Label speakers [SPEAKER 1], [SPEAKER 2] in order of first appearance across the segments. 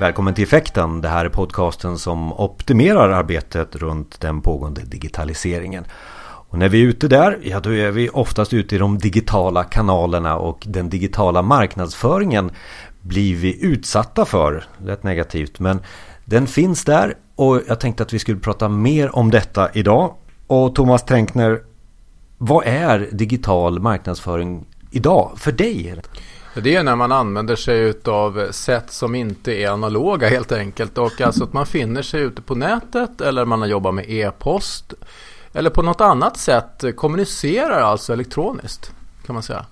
[SPEAKER 1] Välkommen till Effekten. Det här är podcasten som optimerar arbetet runt den pågående digitaliseringen. Och när vi är ute där, ja då är vi oftast ute i de digitala kanalerna och den digitala marknadsföringen blir vi utsatta för. Rätt negativt men den finns där och jag tänkte att vi skulle prata mer om detta idag. Och Thomas Tränkner, vad är digital marknadsföring idag för dig?
[SPEAKER 2] Det är när man använder sig av sätt som inte är analoga helt enkelt. Och alltså att man finner sig ute på nätet eller man har jobbat med e-post. Eller på något annat sätt kommunicerar alltså elektroniskt kan man säga.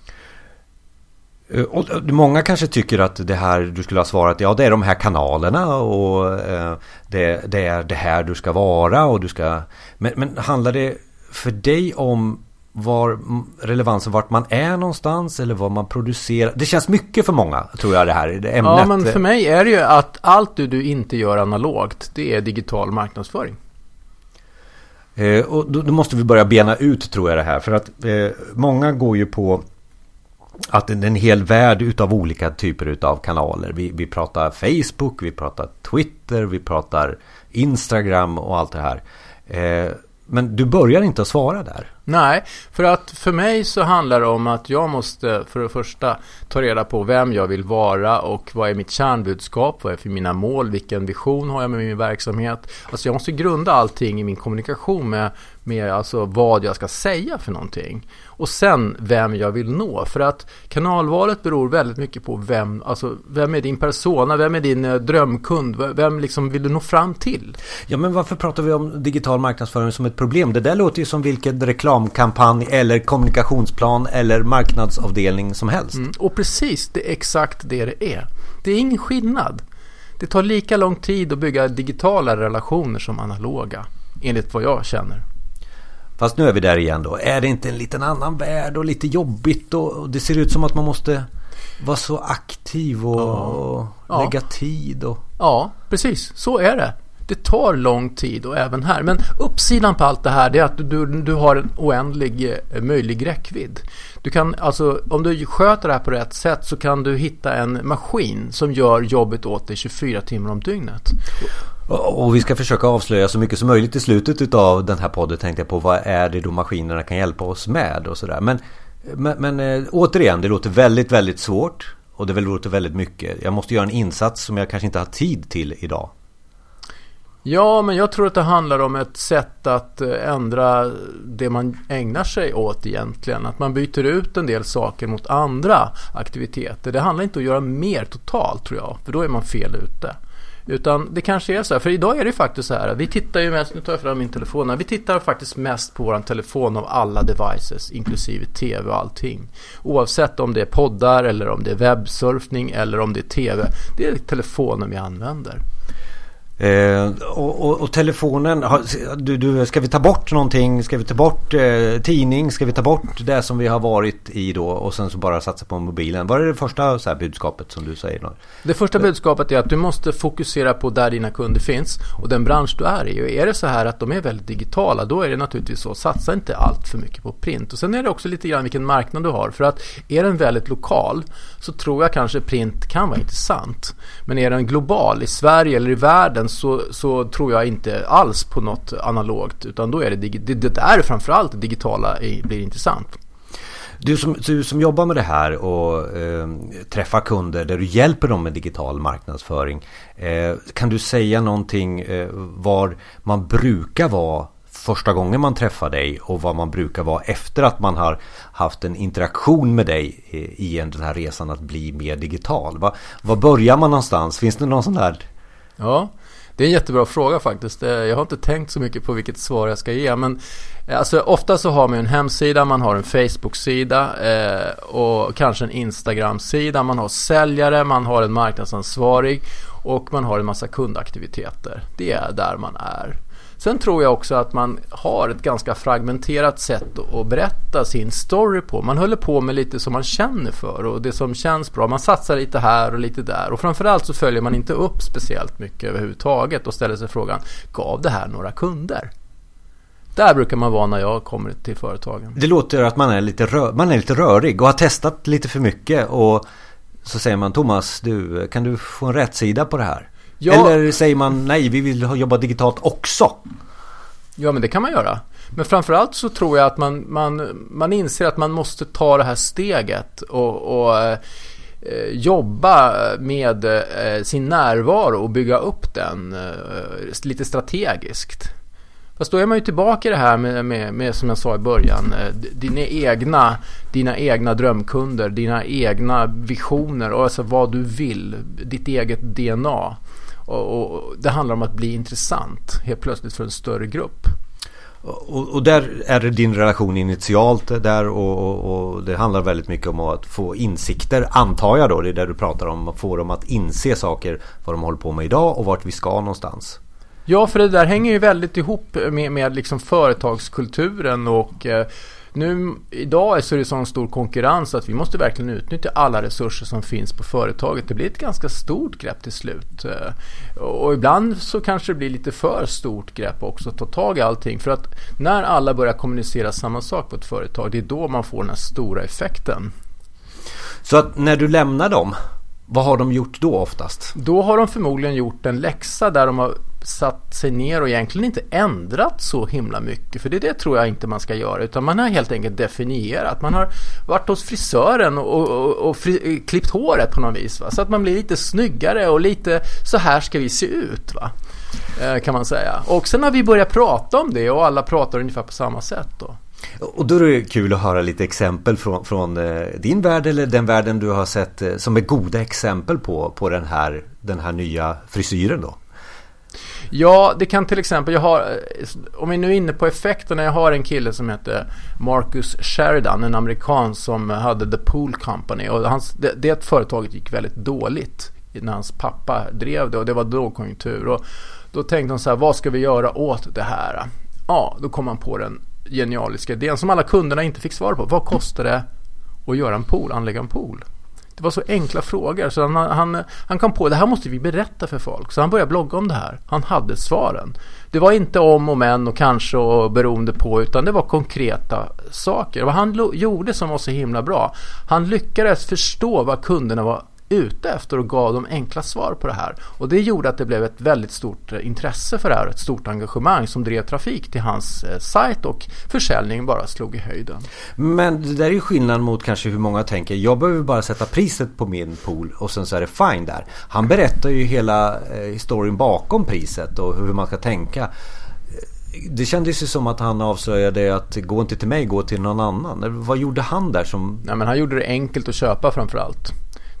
[SPEAKER 1] Eh, och eh, många kanske tycker att det här du skulle ha svarat Ja det är de här kanalerna och eh, det, det, är det här du ska vara och du ska men, men handlar det för dig om var relevansen vart man är någonstans eller vad man producerar. Det känns mycket för många tror jag det här det ämnet.
[SPEAKER 2] Ja men för mig är det ju att allt du, du inte gör analogt det är digital marknadsföring.
[SPEAKER 1] Eh, och då, då, måste vi börja bena ut tror jag det här för att eh, många går ju på att är en hel värld utav olika typer utav kanaler. Vi, vi pratar Facebook, vi pratar Twitter, vi pratar Instagram och allt det här. Eh, men du börjar inte att svara där.
[SPEAKER 2] Nej, för att för mig så handlar det om att jag måste för det första ta reda på vem jag vill vara och vad är mitt kärnbudskap, vad är för mina mål, vilken vision har jag med min verksamhet. Alltså jag måste grunda allting i min kommunikation med, med alltså vad jag ska säga för någonting. Och sen vem jag vill nå. För att kanalvalet beror väldigt mycket på vem, alltså vem är din persona, vem är din eh, drömkund, vem liksom vill du nå fram till?
[SPEAKER 1] Ja men varför pratar vi om digital marknadsföring som ett problem? Det där låter ju som vilken reklamkampanj eller kommunikationsplan eller marknadsavdelning som helst. Mm,
[SPEAKER 2] och precis, det är exakt det det är. Det är ingen skillnad. Det tar lika lång tid att bygga digitala relationer som analoga, enligt vad jag känner.
[SPEAKER 1] Fast nu är vi där igen då. Är det inte en liten annan värld och lite jobbigt och det ser ut som att man måste vara så aktiv och ja. lägga tid och...
[SPEAKER 2] Ja, precis. Så är det. Det tar lång tid och även här. Men uppsidan på allt det här är att du, du har en oändlig eh, möjlig räckvidd. Du kan alltså, om du sköter det här på rätt sätt så kan du hitta en maskin som gör jobbet åt dig 24 timmar om dygnet.
[SPEAKER 1] Och vi ska försöka avslöja så mycket som möjligt i slutet av den här podden tänkte jag på. Vad är det då maskinerna kan hjälpa oss med och sådär. Men, men, men eh, återigen, det låter väldigt, väldigt svårt. Och det låter väldigt mycket. Jag måste göra en insats som jag kanske inte har tid till idag.
[SPEAKER 2] Ja, men jag tror att det handlar om ett sätt att eh, ändra det man ägnar sig åt egentligen. Att man byter ut en del saker mot andra aktiviteter. Det handlar inte om att göra mer totalt tror jag, för då är man fel ute. Utan det kanske är så här, för idag är det faktiskt så här. Vi tittar ju mest, nu tar jag fram min telefon här. Vi tittar faktiskt mest på våran telefon av alla devices, inklusive tv och allting. Oavsett om det är poddar eller om det är webbsurfning eller om det är tv. Det är telefonen vi använder.
[SPEAKER 1] Eh, och, och, och, telefonen, du, du, ska vi ta bort någonting? Ska vi ta bort eh, tidning? Ska vi ta bort det som vi har varit i då och sen så bara satsa på mobilen? Vad är det första så här, budskapet som du säger? Då?
[SPEAKER 2] Det första budskapet är att du måste fokusera på där dina kunder finns och den bransch du är i. Och är det så här att de är väldigt digitala då är det naturligtvis så, satsa inte allt för mycket på print. Och sen är det också lite grann vilken marknad du har. För att är den väldigt lokal så tror jag kanske print kan vara intressant. Men är den global i Sverige eller i världen så, så tror jag inte alls på något analogt. Utan då är det, det, det där framförallt det digitala blir intressant.
[SPEAKER 1] Du som, du som jobbar med det här och eh, träffar kunder där du hjälper dem med digital marknadsföring. Eh, kan du säga någonting eh, var man brukar vara första gången man träffar dig och vad man brukar vara efter att man har haft en interaktion med dig i den här resan att bli mer digital. Var, var börjar man någonstans? Finns det någon sån där?
[SPEAKER 2] Ja, det är en jättebra fråga faktiskt. Eh, jag har inte tänkt så mycket på vilket svar jag ska ge. Men eh, alltså, ofta så har man en hemsida, man har en Facebook-sida eh, och kanske en Instagram-sida. Man har säljare, man har en marknadsansvarig och man har en massa kundaktiviteter. Det är där man är. Sen tror jag också att man har ett ganska fragmenterat sätt att berätta sin story på. Man håller på med lite som man känner för och det som känns bra. Man satsar lite här och lite där och framförallt så följer man inte upp speciellt mycket överhuvudtaget och ställer sig frågan, gav det här några kunder? Där brukar man vara när jag kommer till företagen.
[SPEAKER 1] Det låter att man är lite, rör, man är lite rörig och har testat lite för mycket och så säger man Thomas, du, kan du få en rätt sida på det här? Ja. Eller säger man nej, vi vill jobba digitalt också?
[SPEAKER 2] Ja, men det kan man göra. Men framförallt så tror jag att man, man, man inser att man måste ta det här steget och, och eh, jobba med eh, sin närvaro och bygga upp den eh, lite strategiskt. Fast då är man ju tillbaka i det här med, med, med, som jag sa i början, eh, dina egna, dina egna drömkunder, dina egna visioner och alltså vad du vill, ditt eget DNA. Och, och det handlar om att bli intressant helt plötsligt för en större grupp.
[SPEAKER 1] Och, och, där är det din relation initialt där och, och, och, det handlar väldigt mycket om att få insikter antar jag då. Det är där du pratar om att få dem att inse saker vad de håller på med idag och vart vi ska någonstans.
[SPEAKER 2] Ja, för det där hänger ju väldigt ihop med, med liksom företagskulturen och eh, nu idag så är det sån stor konkurrens att vi måste verkligen utnyttja alla resurser som finns på företaget. Det blir ett ganska stort grepp till slut. Eh, och ibland så kanske det blir lite för stort grepp också att ta tag i allting. För att när alla börjar kommunicera samma sak på ett företag, det är då man får den här stora effekten.
[SPEAKER 1] Så att när du lämnar dem, vad har de gjort då oftast?
[SPEAKER 2] Då har de förmodligen gjort en läxa där de har satt sig ner och egentligen inte ändrat så himla mycket. För det, det tror jag inte man ska göra. Utan man har helt enkelt definierat. Man har varit hos frisören och, och, och fri, klippt håret på något vis. Va? Så att man blir lite snyggare och lite så här ska vi se ut. Va? Eh, kan man säga. Och sen har vi börjat prata om det och alla pratar ungefär på samma sätt. Då.
[SPEAKER 1] Och då är det kul att höra lite exempel från, från eh, din värld eller den världen du har sett eh, som är goda exempel på, på den, här, den här nya frisyren då.
[SPEAKER 2] Ja, det kan till exempel, jag har, eh, om vi nu är inne på effekterna, jag har en kille som heter Marcus Sheridan, en amerikan som hade The Pool Company och hans, det, det företaget gick väldigt dåligt när hans pappa drev det och det var lågkonjunktur. Och då tänkte de så här, vad ska vi göra åt det här? Ja, då kom han på den genialiska idén som alla kunderna inte fick svar på. Vad kostar det att göra en pool, anlägga en pool? Det var så enkla frågor så han, han, han kom på det här måste vi berätta för folk. Så han började blogga om det här. Han hade svaren. Det var inte om och men och kanske och beroende på utan det var konkreta saker. Vad han gjorde som var så himla bra. Han lyckades förstå vad kunderna var ute efter och gav dem enkla svar på det här. Och det gjorde att det blev ett väldigt stort eh, intresse för det här, ett stort engagemang som drev trafik till hans eh, sajt och försäljningen bara slog i höjden.
[SPEAKER 1] Men det där är ju skillnad mot kanske hur många tänker. Jag behöver bara sätta priset på min pool och sen så är det fine där. Han berättar ju hela eh, historien bakom priset och hur man ska tänka. Det kändes ju som att han avslöjade att gå inte till mig, gå till någon annan. Vad gjorde han där som...
[SPEAKER 2] Nej, men han gjorde det enkelt att köpa framförallt.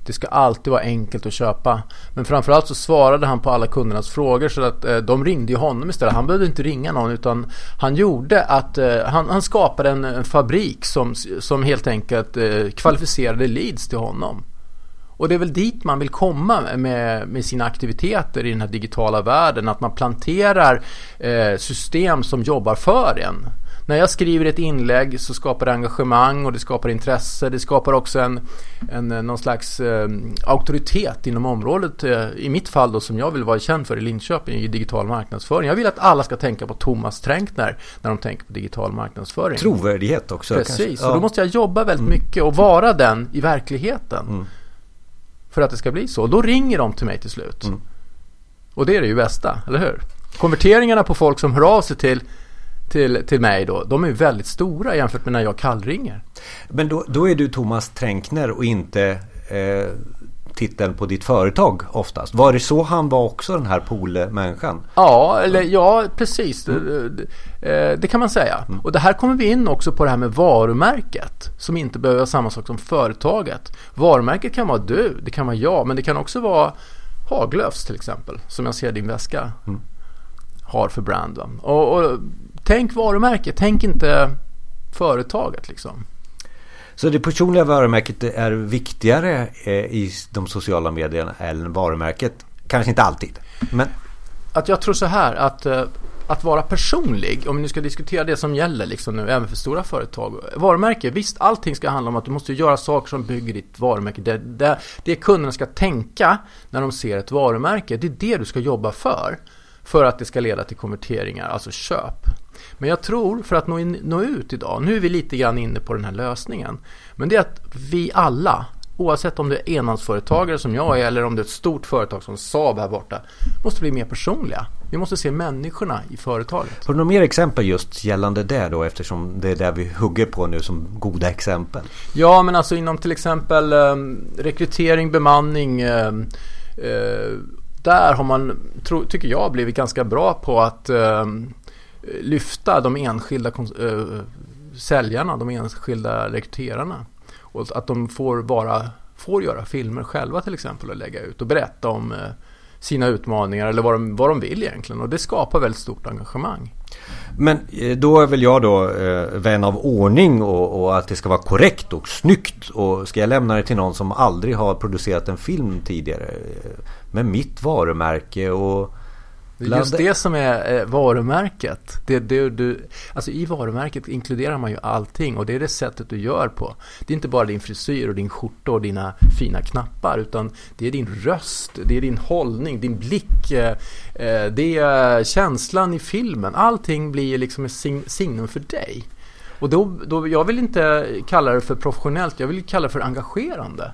[SPEAKER 2] Det ska alltid vara enkelt att köpa. Men framförallt så svarade han på alla kundernas frågor så att eh, de ringde ju honom istället. Han behövde inte ringa någon utan han gjorde att eh, han, han, skapade en, en, fabrik som, som helt enkelt eh, kvalificerade leads till honom. Och det är väl dit man vill komma med, med sina aktiviteter i den här digitala världen. Att man planterar eh, system som jobbar för en när jag skriver ett inlägg så skapar det engagemang och det skapar intresse. Det skapar också en, en någon slags eh, auktoritet inom området. Eh, I mitt fall då som jag vill vara känd för i Linköping i digital marknadsföring. Jag vill att alla ska tänka på Thomas Tränkner när de tänker på digital marknadsföring.
[SPEAKER 1] Trovärdighet också.
[SPEAKER 2] Precis, ja. och då måste jag jobba väldigt mm. mycket och vara den i verkligheten. Mm. För att det ska bli så. Och då ringer de till mig till slut. Mm. Och det är det ju bästa, eller hur? Konverteringarna på folk som hör av sig till till, till mig då, de är väldigt stora jämfört med när jag kallringer.
[SPEAKER 1] Men då, då är du Thomas Tränkner och inte eh, titeln på ditt företag oftast. Var det så han var också den här poolmänniskan?
[SPEAKER 2] Ja, eller ja precis. Mm. Det, eh, det, kan man säga. Mm. Och det här kommer vi in också på det här med varumärket. Som inte behöver vara samma sak som företaget. Varumärket kan vara du, det kan vara jag, men det kan också vara Haglöfs till exempel. Som jag ser din väska mm. har för brand. Och, och Tänk varumärke, tänk inte företaget liksom.
[SPEAKER 1] Så det personliga varumärket är viktigare eh, i de sociala medierna än varumärket? Kanske inte alltid, men...
[SPEAKER 2] Att jag tror så här att eh, att vara personlig, om vi nu ska diskutera det som gäller liksom nu, även för stora företag. Varumärke, visst allting ska handla om att du måste göra saker som bygger ditt varumärke. Det, det, det kunderna ska tänka när de ser ett varumärke, det är det du ska jobba för. För att det ska leda till konverteringar, alltså köp. Men jag tror för att nå, in, nå ut idag, nu är vi lite grann inne på den här lösningen. Men det är att vi alla oavsett om du är enmansföretagare som jag är eller om det är ett stort företag som Saab här borta, måste bli mer personliga. Vi måste se människorna i företaget.
[SPEAKER 1] Har du några mer exempel just gällande det då eftersom det är där vi hugger på nu som goda exempel?
[SPEAKER 2] Ja, men alltså inom till exempel eh, rekrytering, bemanning. Eh, eh, där har man, tycker jag, blivit ganska bra på att ehm, lyfta de enskilda eh, säljarna, de enskilda rekryterarna. Och att de får, vara, får göra filmer själva till exempel och lägga ut och berätta om eh, sina utmaningar eller vad de, vad de vill egentligen. Och det skapar väldigt stort engagemang.
[SPEAKER 1] Men eh, då är väl jag då eh, vän av ordning och, och, att det ska vara korrekt och snyggt. Och ska jag lämna det till någon som aldrig har producerat en film tidigare med mitt varumärke och
[SPEAKER 2] det är just det som är eh, varumärket. Det, det, du, alltså I varumärket inkluderar man ju allting och det är det sättet du gör på. Det är inte bara din frisyr och din skjorta och dina fina knappar utan det är din röst, det är din hållning, din blick, eh, eh, det är känslan i filmen. Allting blir liksom ett signum för dig. Och då, då, jag vill inte kalla det för professionellt, jag vill kalla det för engagerande.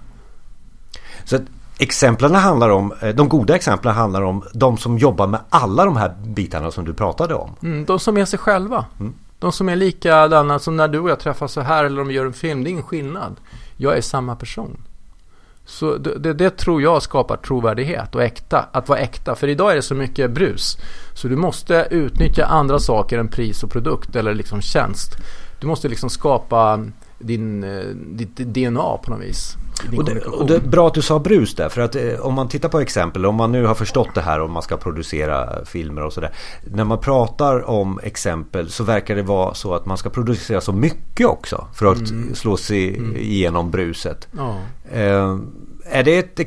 [SPEAKER 1] Så Exemplen handlar om, eh, de goda exemplen handlar om de som jobbar med alla de här bitarna som du pratade om.
[SPEAKER 2] Mm, de som är sig själva. Mm. De som är likadana som när du och jag träffas så här eller om vi gör en film. Det är ingen skillnad. Jag är samma person. Så det, det, det, tror jag skapar trovärdighet och äkta, att vara äkta. För idag är det så mycket brus. Så du måste utnyttja andra saker än pris och produkt eller liksom tjänst. Du måste liksom skapa din, eh, ditt DNA på något vis.
[SPEAKER 1] Och det, och det är bra att du sa brus där. För att eh, om man tittar på exempel. Om man nu har förstått det här om man ska producera filmer och sådär. När man pratar om exempel så verkar det vara så att man ska producera så mycket också. För att mm. slå sig mm. igenom bruset. Ja. Eh, är det ett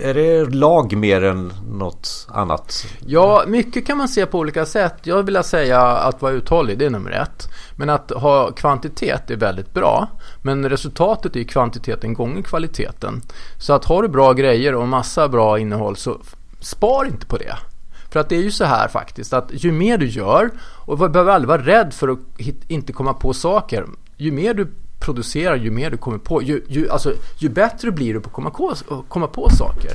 [SPEAKER 1] är det lag mer än något annat?
[SPEAKER 2] Ja, mycket kan man se på olika sätt. Jag vill säga att vara uthållig, det är nummer ett. Men att ha kvantitet är väldigt bra. Men resultatet är kvantiteten gånger kvaliteten. Så att har du bra grejer och massa bra innehåll så spar inte på det. För att det är ju så här faktiskt att ju mer du gör och du behöver aldrig vara rädd för att inte komma på saker. Ju mer du producerar ju mer du kommer på. Ju, ju, alltså, ju bättre blir du på att komma på, komma på saker.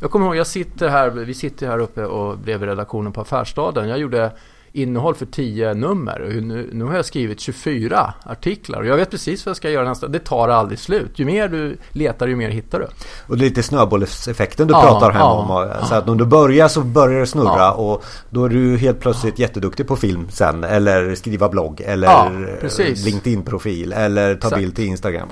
[SPEAKER 2] Jag kommer ihåg, jag sitter här, vi sitter här uppe och bredvid redaktionen på Affärsstaden. Jag gjorde innehåll för 10 nummer. Nu, nu har jag skrivit 24 artiklar och jag vet precis vad jag ska göra nästa. Det tar aldrig slut. Ju mer du letar ju mer hittar du.
[SPEAKER 1] Och lite snöbollseffekten du ja, pratar här ja, om. Så ja. att om du börjar så börjar det snurra och då är du helt plötsligt jätteduktig på film sen. Eller skriva blogg eller LinkedIn-profil eller ta Exakt. bild till Instagram.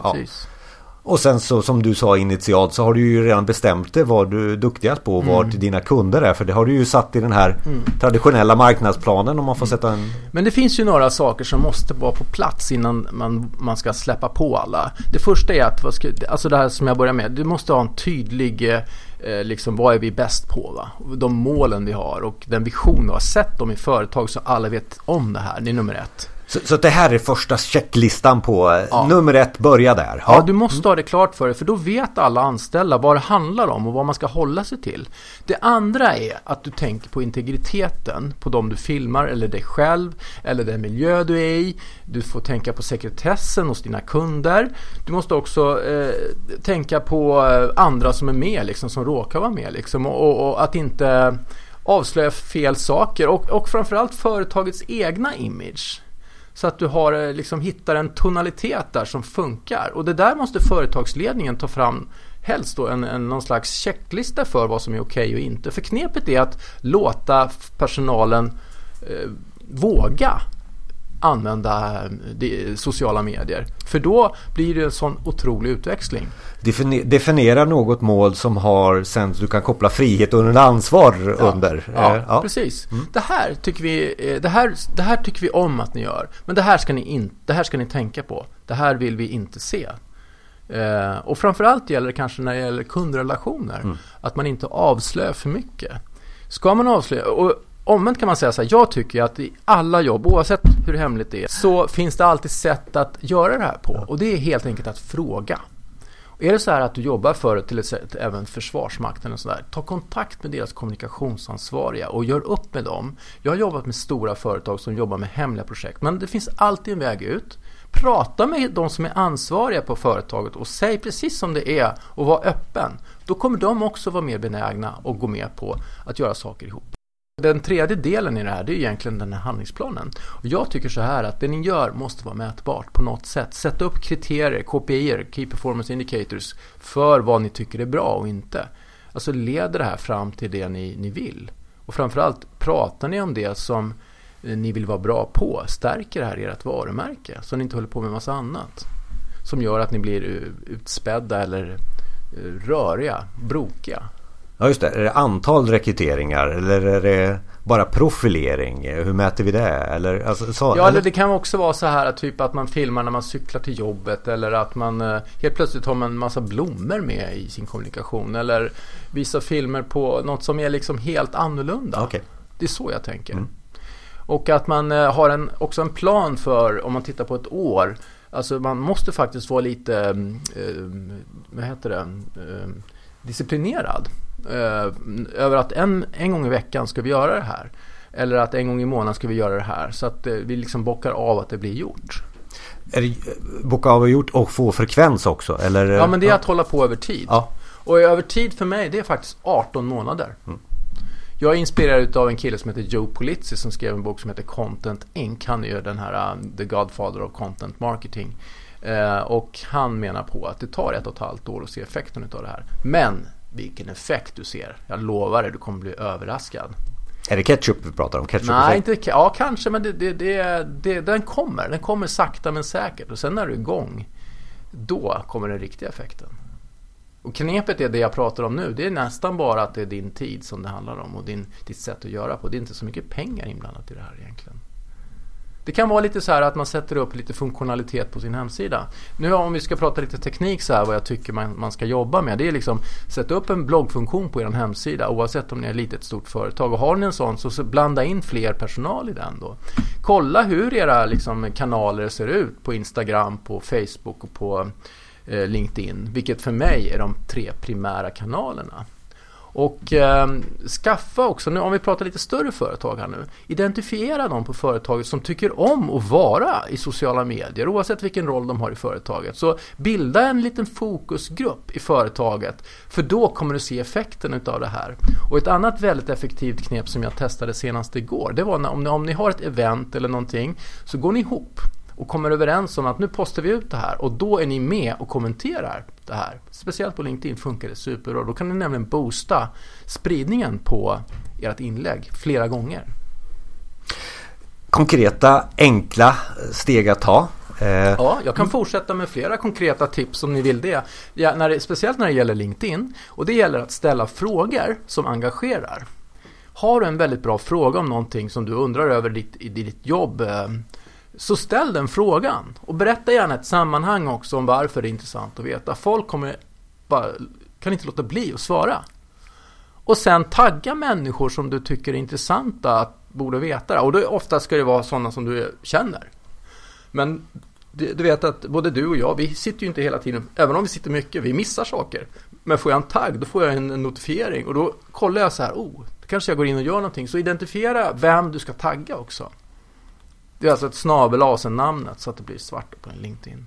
[SPEAKER 1] Och sen så som du sa initialt så har du ju redan bestämt dig vad du är duktigast på och mm. vart dina kunder är. För det har du ju satt i den här mm. traditionella marknadsplanen om man får mm. sätta en...
[SPEAKER 2] Men det finns ju några saker som måste vara på plats innan man, man ska släppa på alla. Det första är att, alltså det här som jag börjar med, du måste ha en tydlig eh, liksom vad är vi bäst på? Va? De målen vi har och den vision vi har. Sätt dem i företag så alla vet om det här. Det är nummer ett.
[SPEAKER 1] Så, så det här är första checklistan på eh, ja. nummer ett, börja där.
[SPEAKER 2] Ja. ja. du måste ha det klart för dig för då vet alla anställda vad det handlar om och vad man ska hålla sig till. Det andra är att du tänker på integriteten på de du filmar eller dig själv eller den miljö du är i. Du får tänka på sekretessen hos dina kunder. Du måste också eh, tänka på eh, andra som är med, liksom, som råkar vara med liksom, och, och att inte avslöja fel saker och, och framförallt företagets egna image. Så att du har, eh, liksom, hittar en tonalitet där som funkar. Och det där måste företagsledningen ta fram helst då en, en, någon slags checklista för vad som är okej okay och inte. För knepet är att låta personalen eh, våga använda eh, sociala medier. För då blir det en sån otrolig utväxling.
[SPEAKER 1] Definiera något mål som har sen du kan koppla frihet under ansvar ja, under.
[SPEAKER 2] Ja, eh, ja. precis. Mm. Det, här tycker vi, eh, det, här, det här tycker vi om att ni gör. Men det här ska ni, in, det här ska ni tänka på. Det här vill vi inte se. Eh, och framförallt gäller det kanske när det gäller kundrelationer. Mm. Att man inte avslöjar för mycket. Ska man avslöja, och omvänt kan man säga så här, jag tycker att i alla jobb, oavsett hur hemligt det är, så finns det alltid sätt att göra det här på. Och det är helt enkelt att fråga. Och är det så här att du jobbar för till exempel även Försvarsmakten och sådär, ta kontakt med deras kommunikationsansvariga och gör upp med dem. Jag har jobbat med stora företag som jobbar med hemliga projekt, men det finns alltid en väg ut. Prata med de som är ansvariga på företaget och säg precis som det är och var öppen. Då kommer de också vara mer benägna och gå med på att göra saker ihop. Den tredje delen i det här, det är egentligen den här handlingsplanen. Och jag tycker så här att det ni gör måste vara mätbart på något sätt. Sätt upp kriterier, KPI, Key Performance Indicators, för vad ni tycker är bra och inte. Alltså leder det här fram till det ni, ni vill? Och framförallt, pratar ni om det som eh, ni vill vara bra på? Stärker det här ert varumärke? Så ni inte håller på med massa annat. Som gör att ni blir eh, utspädda eller eh, röriga, brokiga.
[SPEAKER 1] Ja just det, är det antal rekryteringar eller är det bara profilering? Hur mäter vi det? Eller, alltså, så,
[SPEAKER 2] ja, eller det kan också vara så här typ att man filmar när man cyklar till jobbet eller att man eh, helt plötsligt har man en massa blommor med i sin kommunikation eller visar filmer på något som är liksom helt annorlunda.
[SPEAKER 1] Okay.
[SPEAKER 2] Det är så jag tänker. Mm. Och att man eh, har en, också en plan för, om man tittar på ett år, alltså man måste faktiskt vara lite, eh, vad heter det, eh, disciplinerad. Eh, över att en, en gång i veckan ska vi göra det här. Eller att en gång i månaden ska vi göra det här. Så att eh, vi liksom bockar av att det blir gjort.
[SPEAKER 1] Är det bocka av och gjort och få frekvens också? Eller?
[SPEAKER 2] Ja, men det är att hålla på över tid. Ja. Och över tid för mig, det är faktiskt 18 månader. Mm. Jag är inspirerad av en kille som heter Joe Polizzi som skrev en bok som heter Content Inc. Han är ju den här uh, The Godfather of Content Marketing. Och han menar på att det tar ett och ett halvt år att se effekten av det här. Men vilken effekt du ser. Jag lovar dig, du kommer bli överraskad.
[SPEAKER 1] Är det ketchup vi pratar om? Ketchup
[SPEAKER 2] Nej, inte Ja, kanske, men det, det, det, det, den kommer. Den kommer sakta men säkert. Och sen när du är igång, då kommer den riktiga effekten. Och knepet är det jag pratar om nu. Det är nästan bara att det är din tid som det handlar om och din, ditt sätt att göra på. Det är inte så mycket pengar inblandat i det här egentligen. Det kan vara lite så här att man sätter upp lite funktionalitet på sin hemsida. Nu om vi ska prata lite teknik så här vad jag tycker man, man ska jobba med. Det är liksom sätta upp en bloggfunktion på er hemsida oavsett om ni är ett litet stort företag. Och har ni en sån så, så blanda in fler personal i den då. Kolla hur era liksom, kanaler ser ut på Instagram, på Facebook och på eh, LinkedIn. Vilket för mig är de tre primära kanalerna. Och eh, skaffa också, nu, om vi pratar lite större företag här nu, identifiera dem på företaget som tycker om att vara i sociala medier oavsett vilken roll de har i företaget. Så bilda en liten fokusgrupp i företaget för då kommer du se effekten utav det här. Och ett annat väldigt effektivt knep som jag testade senast igår det var när, om, ni, om ni har ett event eller någonting så går ni ihop och kommer överens om att nu postar vi ut det här och då är ni med och kommenterar det här. Speciellt på LinkedIn funkar det superbra. Då kan ni nämligen boosta spridningen på ert inlägg flera gånger.
[SPEAKER 1] Konkreta, enkla steg att ta.
[SPEAKER 2] Eh, ja, jag kan fortsätta med flera konkreta tips om ni vill det. Ja, när det. Speciellt när det gäller LinkedIn. Och det gäller att ställa frågor som engagerar. Har du en väldigt bra fråga om någonting som du undrar över ditt, i ditt jobb eh, så ställ den frågan och berätta gärna ett sammanhang också om varför det är intressant att veta. Folk kommer bara, kan inte låta bli att svara. Och sen tagga människor som du tycker är intressanta att borde veta det. Och då ofta ska det vara sådana som du känner. Men du vet att både du och jag, vi sitter ju inte hela tiden, även om vi sitter mycket, vi missar saker. Men får jag en tagg, då får jag en notifiering och då kollar jag så här, oh, då kanske jag går in och gör någonting. Så identifiera vem du ska tagga också. Det är alltså ett snabel namnet så att det blir svart på en LinkedIn.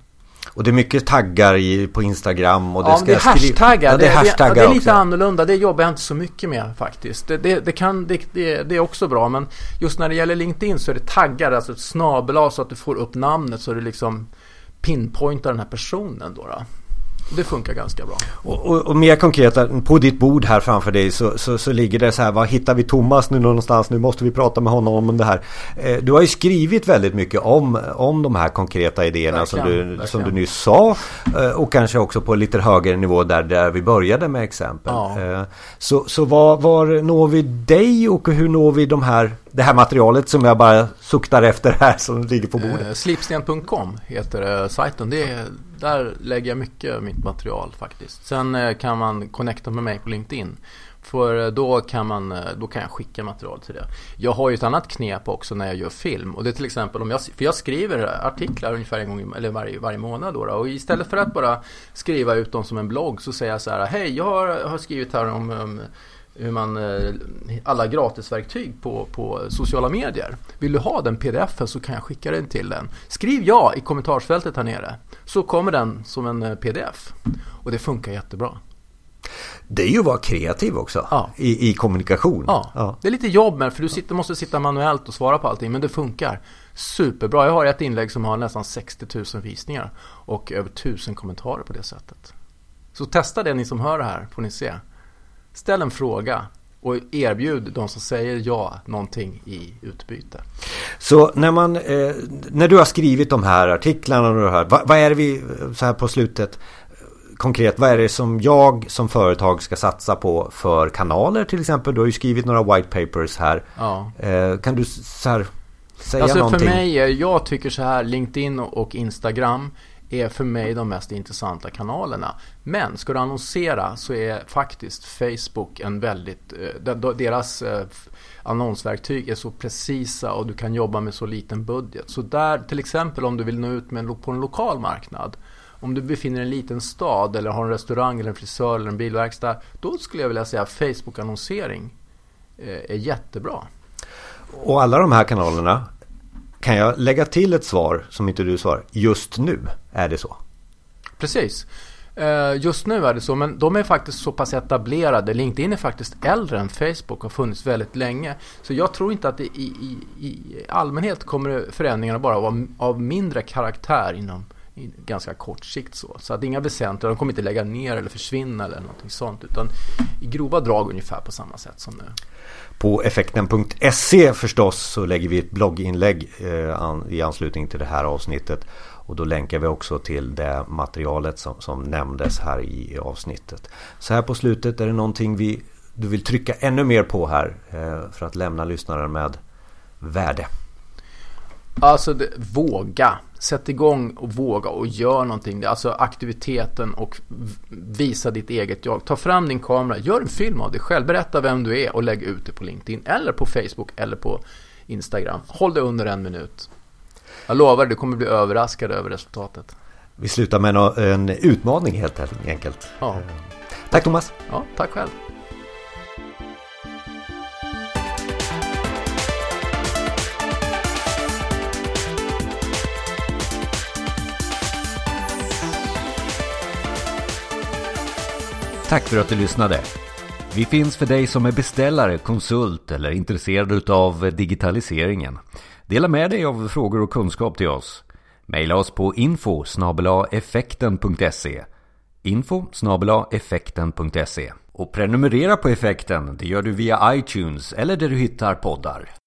[SPEAKER 1] Och det är mycket taggar i, på Instagram och det
[SPEAKER 2] ja,
[SPEAKER 1] ska
[SPEAKER 2] det är hashtaggar.
[SPEAKER 1] Ja, det, är hashtaggar
[SPEAKER 2] det, det är lite också. annorlunda. Det jobbar jag inte så mycket med faktiskt. Det, det, det kan, det, det, är också bra. Men just när det gäller LinkedIn så är det taggar, alltså ett snabel så att du får upp namnet så du liksom pinpointar den här personen då. då. Det funkar ganska bra.
[SPEAKER 1] Och, och, och, mer konkret, på ditt bord här framför dig så, så, så, ligger det så här, vad hittar vi Thomas nu någonstans? Nu måste vi prata med honom om det här. Eh, du har ju skrivit väldigt mycket om, om de här konkreta idéerna som, du, som du nyss sa. Eh, och kanske också på lite högre nivå där, där vi började med exempel. Ja. Eh, så så var, var når vi dig och hur når vi de här det här materialet som jag bara suktar efter här som ligger på bordet.
[SPEAKER 2] Slipsten.com heter sajten. Det är, där lägger jag mycket av mitt material faktiskt. Sen eh, kan man connecta med mig på LinkedIn. För eh, då kan, man, eh, då kan jag skicka material till det. Jag har ju ett annat knep också när jag gör film. Och det är till exempel om jag, för jag skriver artiklar ungefär en gång eller varje, varje månad. Då, då Och istället för att bara skriva ut dem som en blogg så säger jag så här. Hej, jag har, har skrivit här om, om hur man, eh, alla gratisverktyg på, på sociala medier. Vill du ha den pdf så kan jag skicka den till den. Skriv ja i kommentarsfältet här nere. Så kommer den som en eh, pdf. Och det funkar jättebra.
[SPEAKER 1] Det är ju att vara kreativ också ja. i, i kommunikation.
[SPEAKER 2] Ja. ja. det är lite jobb med för du sitter, måste sitta manuellt och svara på allting. Men det funkar superbra. Jag har ett inlägg som har nästan 60 000 visningar och över 1000 kommentarer på det sättet. Så testa det ni som hör det här får ni se. Ställ en fråga och erbjud de som säger ja någonting i utbyte.
[SPEAKER 1] Så när, man, eh, när du har skrivit de här artiklarna och det här, vad, vad, är det vi så här på slutet konkret, vad är det som jag som företag ska satsa på för kanaler till exempel? Du har ju skrivit några white papers här. Ja. Eh, kan du så här säga alltså någonting?
[SPEAKER 2] För mig, jag tycker så här, LinkedIn och Instagram är för mig de mest intressanta kanalerna. Men ska du annonsera så är faktiskt Facebook en väldigt, eh, deras eh, annonsverktyg är så precisa och du kan jobba med så liten budget. Så där till exempel om du vill nå ut med, på en lokal marknad om du befinner dig i en liten stad eller har en restaurang eller en frisör eller en bilverkstad. Då skulle jag vilja säga att Facebook-annonsering eh, är jättebra.
[SPEAKER 1] Och alla de här kanalerna kan jag lägga till ett svar som inte du svarar. Just nu är det så.
[SPEAKER 2] Precis. Eh, just nu är det så, men de är faktiskt så pass etablerade. LinkedIn är faktiskt äldre än Facebook och har funnits väldigt länge. Så jag tror inte att det i, i, i allmänhet kommer förändringarna bara vara av mindre karaktär inom i ganska kort sikt så. Så att inga väsentliga, de kommer inte lägga ner eller försvinna eller någonting sånt. Utan i grova drag ungefär på samma sätt som nu.
[SPEAKER 1] På effekten.se förstås så lägger vi ett blogginlägg eh, i anslutning till det här avsnittet. Och då länkar vi också till det materialet som, som nämndes här i, avsnittet. Så här på slutet är det någonting vi, du vill trycka ännu mer på här eh, för att lämna lyssnaren med värde.
[SPEAKER 2] Alltså det, våga. Sätt igång och våga och gör någonting. Alltså aktiviteten och visa ditt eget jag. Ta fram din kamera, gör en film av dig själv. Berätta vem du är och lägg ut det på LinkedIn eller på Facebook eller på Instagram. Håll det under en minut. Jag lovar, du kommer bli överraskad över resultatet.
[SPEAKER 1] Vi slutar med en utmaning helt enkelt. Ja. Tack Thomas.
[SPEAKER 2] Ja, tack själv.
[SPEAKER 1] Tack för att du lyssnade. Vi finns för dig som är beställare, konsult eller intresserad av digitaliseringen. Dela med dig av frågor och kunskap till oss. Maila oss på info effekten.se info effekten.se Och prenumerera på effekten, det gör du via iTunes eller där du hittar poddar.